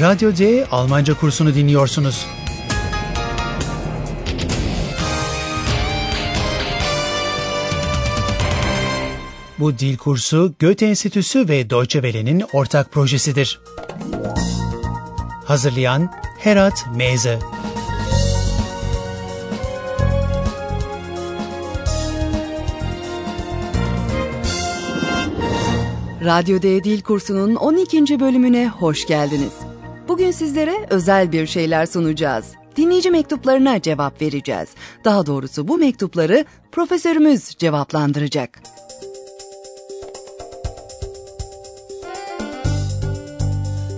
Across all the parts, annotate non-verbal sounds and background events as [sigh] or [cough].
Radyo D Almanca kursunu dinliyorsunuz. Bu dil kursu Goethe Enstitüsü ve Deutsche Welle'nin ortak projesidir. Hazırlayan Herat Meze Radyo D Dil Kursu'nun 12. bölümüne hoş geldiniz. Bugün sizlere özel bir şeyler sunacağız. Dinleyici mektuplarına cevap vereceğiz. Daha doğrusu bu mektupları profesörümüz cevaplandıracak.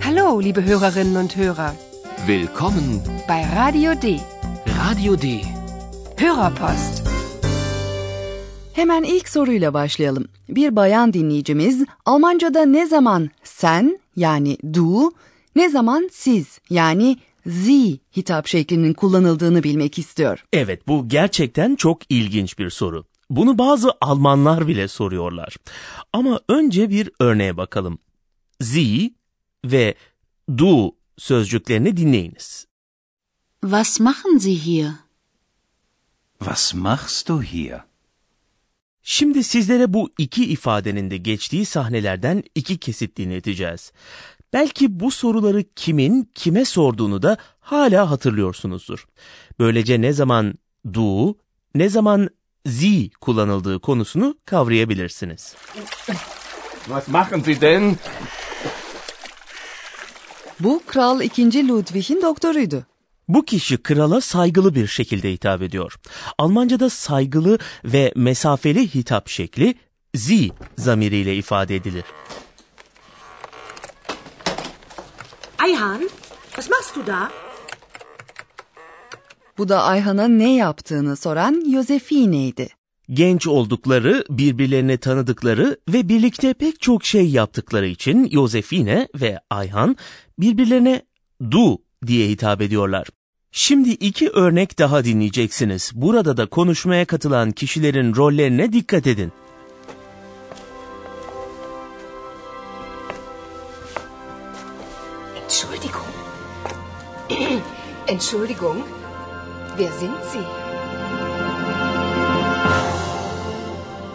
Hallo, liebe Hörerinnen und Hörer, Willkommen, bei Radio D. Radio D. Hörerpost. Hemen ilk soruyla başlayalım. Bir bayan dinleyicimiz Almanca'da ne zaman sen yani du, ne zaman siz yani sie hitap şeklinin kullanıldığını bilmek istiyor. Evet bu gerçekten çok ilginç bir soru. Bunu bazı Almanlar bile soruyorlar. Ama önce bir örneğe bakalım. Sie ve du sözcüklerini dinleyiniz. Was machen Sie hier? Was machst du hier? Şimdi sizlere bu iki ifadenin de geçtiği sahnelerden iki kesit dinleteceğiz. Belki bu soruları kimin kime sorduğunu da hala hatırlıyorsunuzdur. Böylece ne zaman du, ne zaman sie kullanıldığı konusunu kavrayabilirsiniz. Was machen Sie denn? Bu Kral 2. Ludwig'in doktoruydu. Bu kişi krala saygılı bir şekilde hitap ediyor. Almanca'da saygılı ve mesafeli hitap şekli sie zamiriyle ifade edilir. Eihan, was machst du da? Bu da Ayhan'a ne yaptığını soran Josefine'ydi. Genç oldukları, birbirlerini tanıdıkları ve birlikte pek çok şey yaptıkları için Josefine ve Ayhan birbirlerine du diye hitap ediyorlar. Şimdi iki örnek daha dinleyeceksiniz. Burada da konuşmaya katılan kişilerin rollerine dikkat edin. Entschuldigung. Wer sind Sie?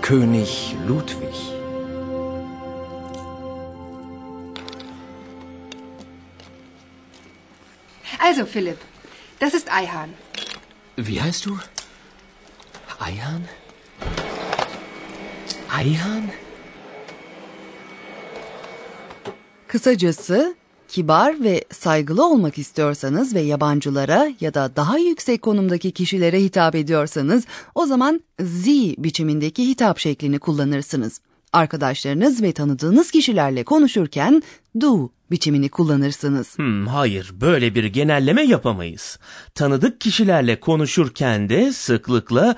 König Ludwig. Also, Philipp, das ist Eihan. Wie heißt du? Eihan? Eihan? Kısacası kibar ve saygılı olmak istiyorsanız ve yabancılara ya da daha yüksek konumdaki kişilere hitap ediyorsanız o zaman Sie biçimindeki hitap şeklini kullanırsınız. Arkadaşlarınız ve tanıdığınız kişilerle konuşurken du biçimini kullanırsınız. Hmm, hayır, böyle bir genelleme yapamayız. Tanıdık kişilerle konuşurken de sıklıkla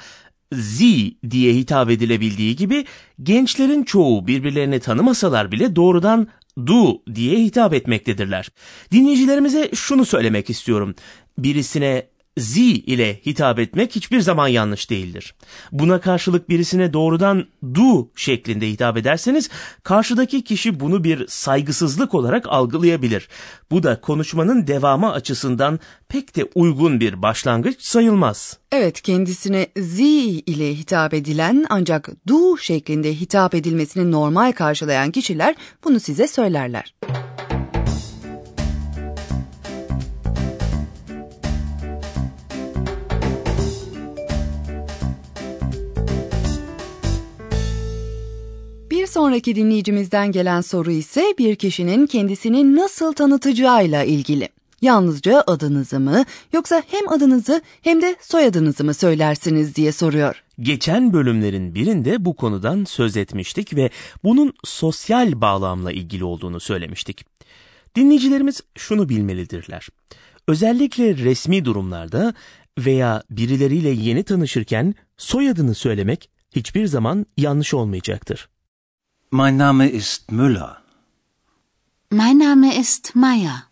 Sie diye hitap edilebildiği gibi gençlerin çoğu birbirlerini tanımasalar bile doğrudan du diye hitap etmektedirler. Dinleyicilerimize şunu söylemek istiyorum. Birisine zi ile hitap etmek hiçbir zaman yanlış değildir. Buna karşılık birisine doğrudan du şeklinde hitap ederseniz karşıdaki kişi bunu bir saygısızlık olarak algılayabilir. Bu da konuşmanın devamı açısından pek de uygun bir başlangıç sayılmaz. Evet kendisine Sie ile hitap edilen ancak du şeklinde hitap edilmesini normal karşılayan kişiler bunu size söylerler. Sonraki dinleyicimizden gelen soru ise bir kişinin kendisini nasıl tanıtacağıyla ilgili. Yalnızca adınızı mı yoksa hem adınızı hem de soyadınızı mı söylersiniz diye soruyor. Geçen bölümlerin birinde bu konudan söz etmiştik ve bunun sosyal bağlamla ilgili olduğunu söylemiştik. Dinleyicilerimiz şunu bilmelidirler. Özellikle resmi durumlarda veya birileriyle yeni tanışırken soyadını söylemek hiçbir zaman yanlış olmayacaktır. Mein Name ist Müller. Mein Name ist Meier.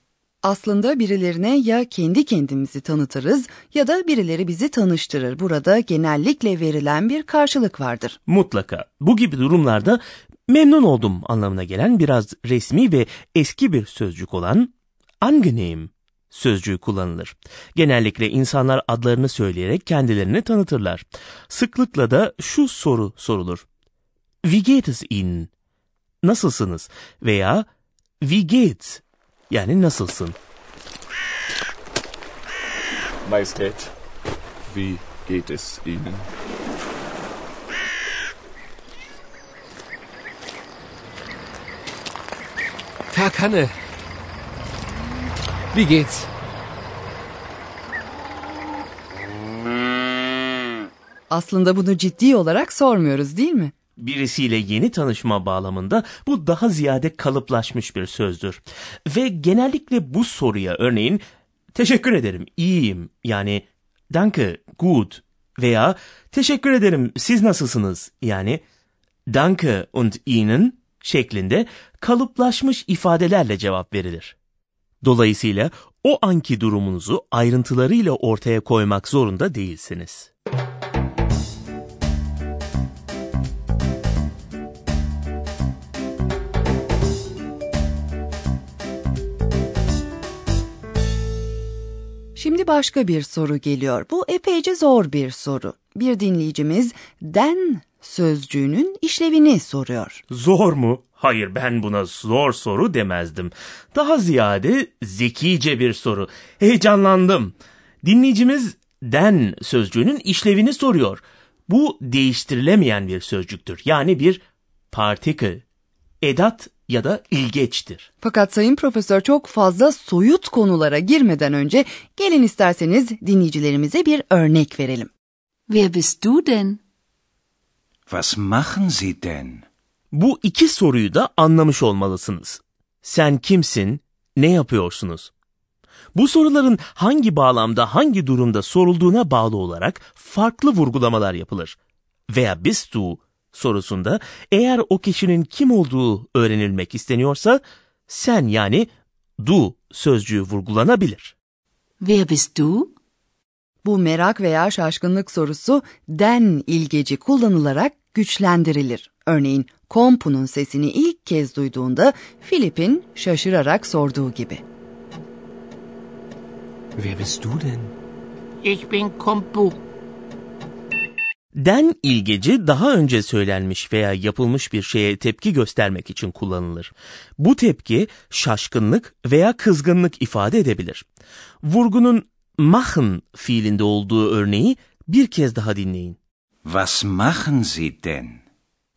Aslında birilerine ya kendi kendimizi tanıtırız ya da birileri bizi tanıştırır. Burada genellikle verilen bir karşılık vardır. Mutlaka. Bu gibi durumlarda memnun oldum anlamına gelen biraz resmi ve eski bir sözcük olan angenehm sözcüğü kullanılır. Genellikle insanlar adlarını söyleyerek kendilerini tanıtırlar. Sıklıkla da şu soru sorulur. Wie geht es Ihnen? Nasılsınız? Veya Wie geht's? Yani nasılsın? Majestät, wie geht es Ihnen? Verkanne. Wie geht's? Aslında bunu ciddi olarak sormuyoruz değil mi? Birisiyle yeni tanışma bağlamında bu daha ziyade kalıplaşmış bir sözdür. Ve genellikle bu soruya örneğin teşekkür ederim, iyiyim yani danke, gut veya teşekkür ederim, siz nasılsınız yani danke und Ihnen şeklinde kalıplaşmış ifadelerle cevap verilir. Dolayısıyla o anki durumunuzu ayrıntılarıyla ortaya koymak zorunda değilsiniz. Şimdi başka bir soru geliyor. Bu epeyce zor bir soru. Bir dinleyicimiz den sözcüğünün işlevini soruyor. Zor mu? Hayır ben buna zor soru demezdim. Daha ziyade zekice bir soru. Heyecanlandım. Dinleyicimiz den sözcüğünün işlevini soruyor. Bu değiştirilemeyen bir sözcüktür. Yani bir particle, edat ya da ilgeçtir. Fakat Sayın Profesör çok fazla soyut konulara girmeden önce gelin isterseniz dinleyicilerimize bir örnek verelim. Wer bist du denn? Was machen Sie denn? Bu iki soruyu da anlamış olmalısınız. Sen kimsin? Ne yapıyorsunuz? Bu soruların hangi bağlamda, hangi durumda sorulduğuna bağlı olarak farklı vurgulamalar yapılır. Veya bist du sorusunda eğer o kişinin kim olduğu öğrenilmek isteniyorsa sen yani du sözcüğü vurgulanabilir. Wer bist du? Bu merak veya şaşkınlık sorusu den ilgeci kullanılarak güçlendirilir. Örneğin kompunun sesini ilk kez duyduğunda Filip'in şaşırarak sorduğu gibi. Wer bist du denn? Ich bin Kompu. Den ilgeci daha önce söylenmiş veya yapılmış bir şeye tepki göstermek için kullanılır. Bu tepki şaşkınlık veya kızgınlık ifade edebilir. Vurgunun machen fiilinde olduğu örneği bir kez daha dinleyin. Was machen Sie denn?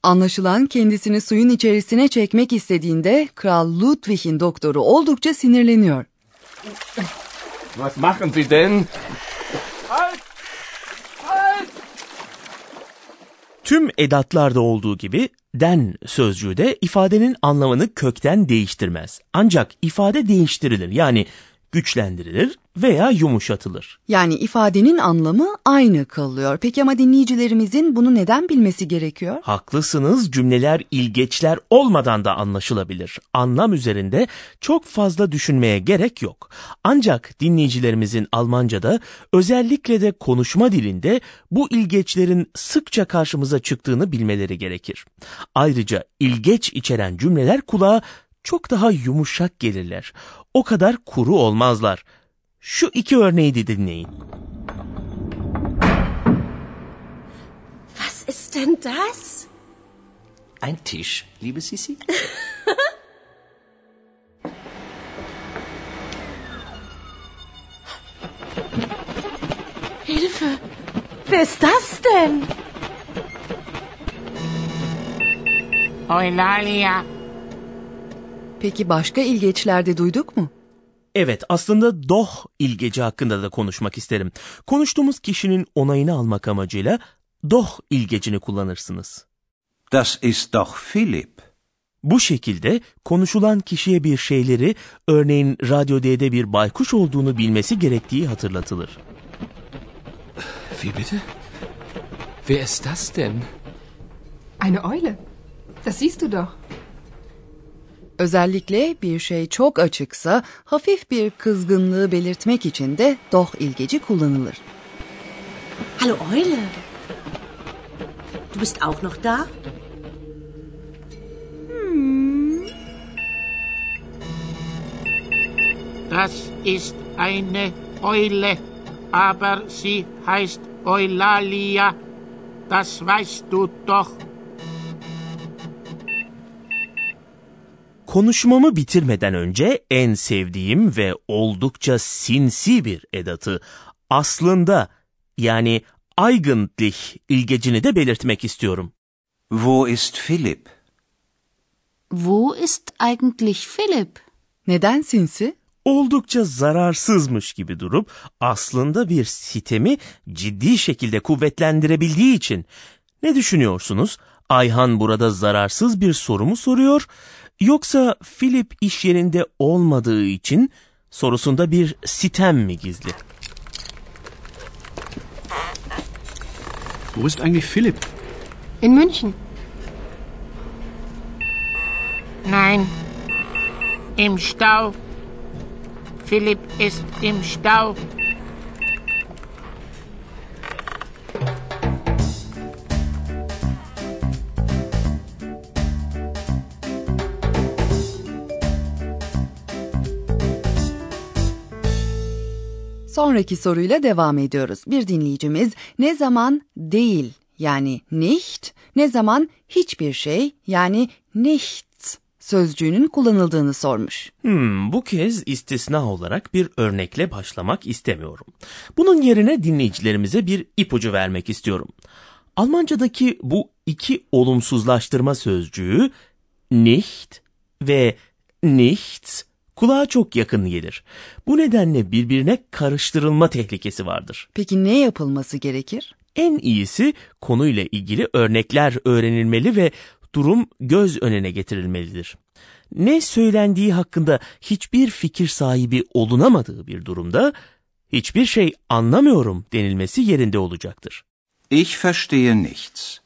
Anlaşılan kendisini suyun içerisine çekmek istediğinde Kral Ludwig'in doktoru oldukça sinirleniyor. Was machen Sie denn? Tüm edatlarda olduğu gibi den sözcüğü de ifadenin anlamını kökten değiştirmez. Ancak ifade değiştirilir yani güçlendirilir veya yumuşatılır. Yani ifadenin anlamı aynı kalıyor. Peki ama dinleyicilerimizin bunu neden bilmesi gerekiyor? Haklısınız cümleler ilgeçler olmadan da anlaşılabilir. Anlam üzerinde çok fazla düşünmeye gerek yok. Ancak dinleyicilerimizin Almanca'da özellikle de konuşma dilinde bu ilgeçlerin sıkça karşımıza çıktığını bilmeleri gerekir. Ayrıca ilgeç içeren cümleler kulağa çok daha yumuşak gelirler. O kadar kuru olmazlar. Şu iki örneği de dinleyin. Was ist denn das? Ein Tisch, liebe Sissi? [laughs] Hilfe! Wer ist das denn? Eulalia. Peki başka ilgeçlerde duyduk mu? Evet aslında doh ilgeci hakkında da konuşmak isterim. Konuştuğumuz kişinin onayını almak amacıyla doh ilgecini kullanırsınız. Das ist doch Philipp. Bu şekilde konuşulan kişiye bir şeyleri örneğin Radyo D'de bir baykuş olduğunu bilmesi gerektiği hatırlatılır. Wie bitte? Wer ist das denn? Eine Eule. Das siehst du doch. Özellikle bir şey çok açıksa hafif bir kızgınlığı belirtmek için de doh ilgeci kullanılır. Hallo Eule. Du bist auch noch da? Das ist eine Eule, aber sie heißt Eulalia. Das weißt du doch. Konuşmamı bitirmeden önce en sevdiğim ve oldukça sinsi bir edatı aslında yani eigentlich ilgecini de belirtmek istiyorum. Wo ist Philipp? Wo ist eigentlich Philipp? Neden sinsi? Oldukça zararsızmış gibi durup aslında bir sitemi ciddi şekilde kuvvetlendirebildiği için. Ne düşünüyorsunuz? Ayhan burada zararsız bir soru mu soruyor yoksa Philip iş yerinde olmadığı için sorusunda bir sitem mi gizli? Wo ist eigentlich Philipp? In München. Nein. Im Stau. Philipp ist im Stau. Sonraki soruyla devam ediyoruz. Bir dinleyicimiz ne zaman değil yani nicht, ne zaman hiçbir şey yani nichts sözcüğünün kullanıldığını sormuş. Hmm, bu kez istisna olarak bir örnekle başlamak istemiyorum. Bunun yerine dinleyicilerimize bir ipucu vermek istiyorum. Almancadaki bu iki olumsuzlaştırma sözcüğü nicht ve nichts kulağa çok yakın gelir. Bu nedenle birbirine karıştırılma tehlikesi vardır. Peki ne yapılması gerekir? En iyisi konuyla ilgili örnekler öğrenilmeli ve durum göz önüne getirilmelidir. Ne söylendiği hakkında hiçbir fikir sahibi olunamadığı bir durumda hiçbir şey anlamıyorum denilmesi yerinde olacaktır. Ich verstehe nichts.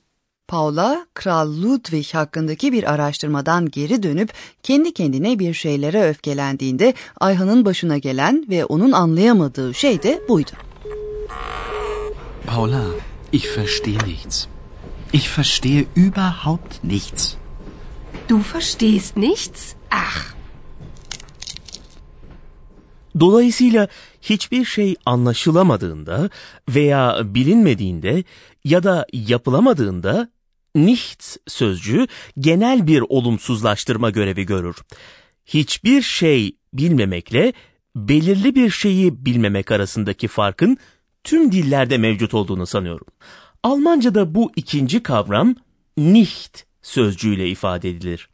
Paula, Kral Ludwig hakkındaki bir araştırmadan geri dönüp kendi kendine bir şeylere öfkelendiğinde Ayhan'ın başına gelen ve onun anlayamadığı şey de buydu. Paula, ich verstehe nichts. Ich verstehe überhaupt nichts. Du verstehst nichts? Ach, Dolayısıyla hiçbir şey anlaşılamadığında veya bilinmediğinde ya da yapılamadığında nichts sözcüğü genel bir olumsuzlaştırma görevi görür. Hiçbir şey bilmemekle belirli bir şeyi bilmemek arasındaki farkın tüm dillerde mevcut olduğunu sanıyorum. Almanca'da bu ikinci kavram nicht sözcüğüyle ifade edilir.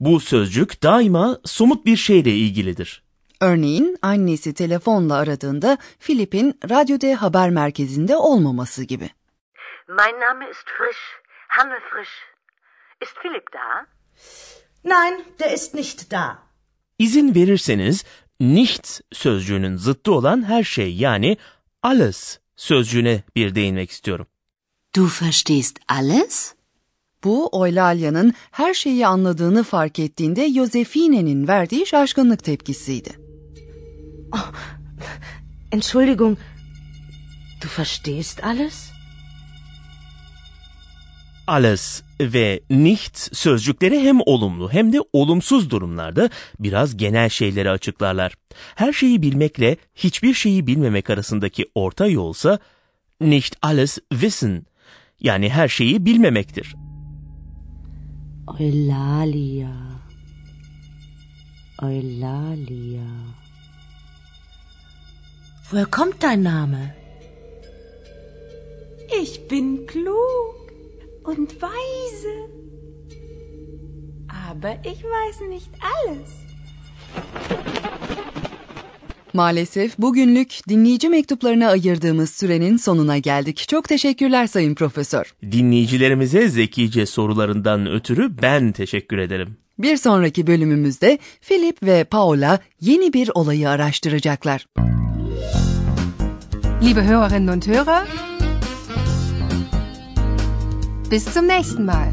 Bu sözcük daima somut bir şeyle ilgilidir. Örneğin annesi telefonla aradığında Filip'in radyoda haber merkezinde olmaması gibi. Mein Name ist Frisch, Hanne Frisch. Ist Philipp da? Nein, der ist nicht da. İzin verirseniz nichts sözcüğünün zıttı olan her şey yani alles sözcüğüne bir değinmek istiyorum. Du verstehst alles? Bu Eulalia'nın her şeyi anladığını fark ettiğinde Josefine'nin verdiği şaşkınlık tepkisiydi. Entschuldigung, du verstehst alles? Alles ve nichts sözcükleri hem olumlu hem de olumsuz durumlarda biraz genel şeyleri açıklarlar. Her şeyi bilmekle hiçbir şeyi bilmemek arasındaki orta yolsa nicht alles wissen yani her şeyi bilmemektir. Eulalia. Eulalia. Woher kommt dein Name? Ich bin klug und weise. Aber ich weiß nicht alles. Maalesef bugünlük dinleyici mektuplarına ayırdığımız sürenin sonuna geldik. Çok teşekkürler Sayın Profesör. Dinleyicilerimize zekice sorularından ötürü ben teşekkür ederim. Bir sonraki bölümümüzde Philip ve Paula yeni bir olayı araştıracaklar. liebe Hörerinnen und Hörer, bis zum nächsten Mal.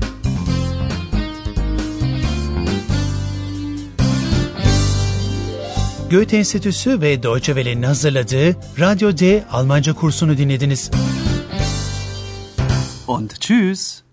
Goethe Enstitüsü ve Deutsche Welle'nin hazırladığı Radyo D Almanca kursunu dinlediniz. Und tschüss.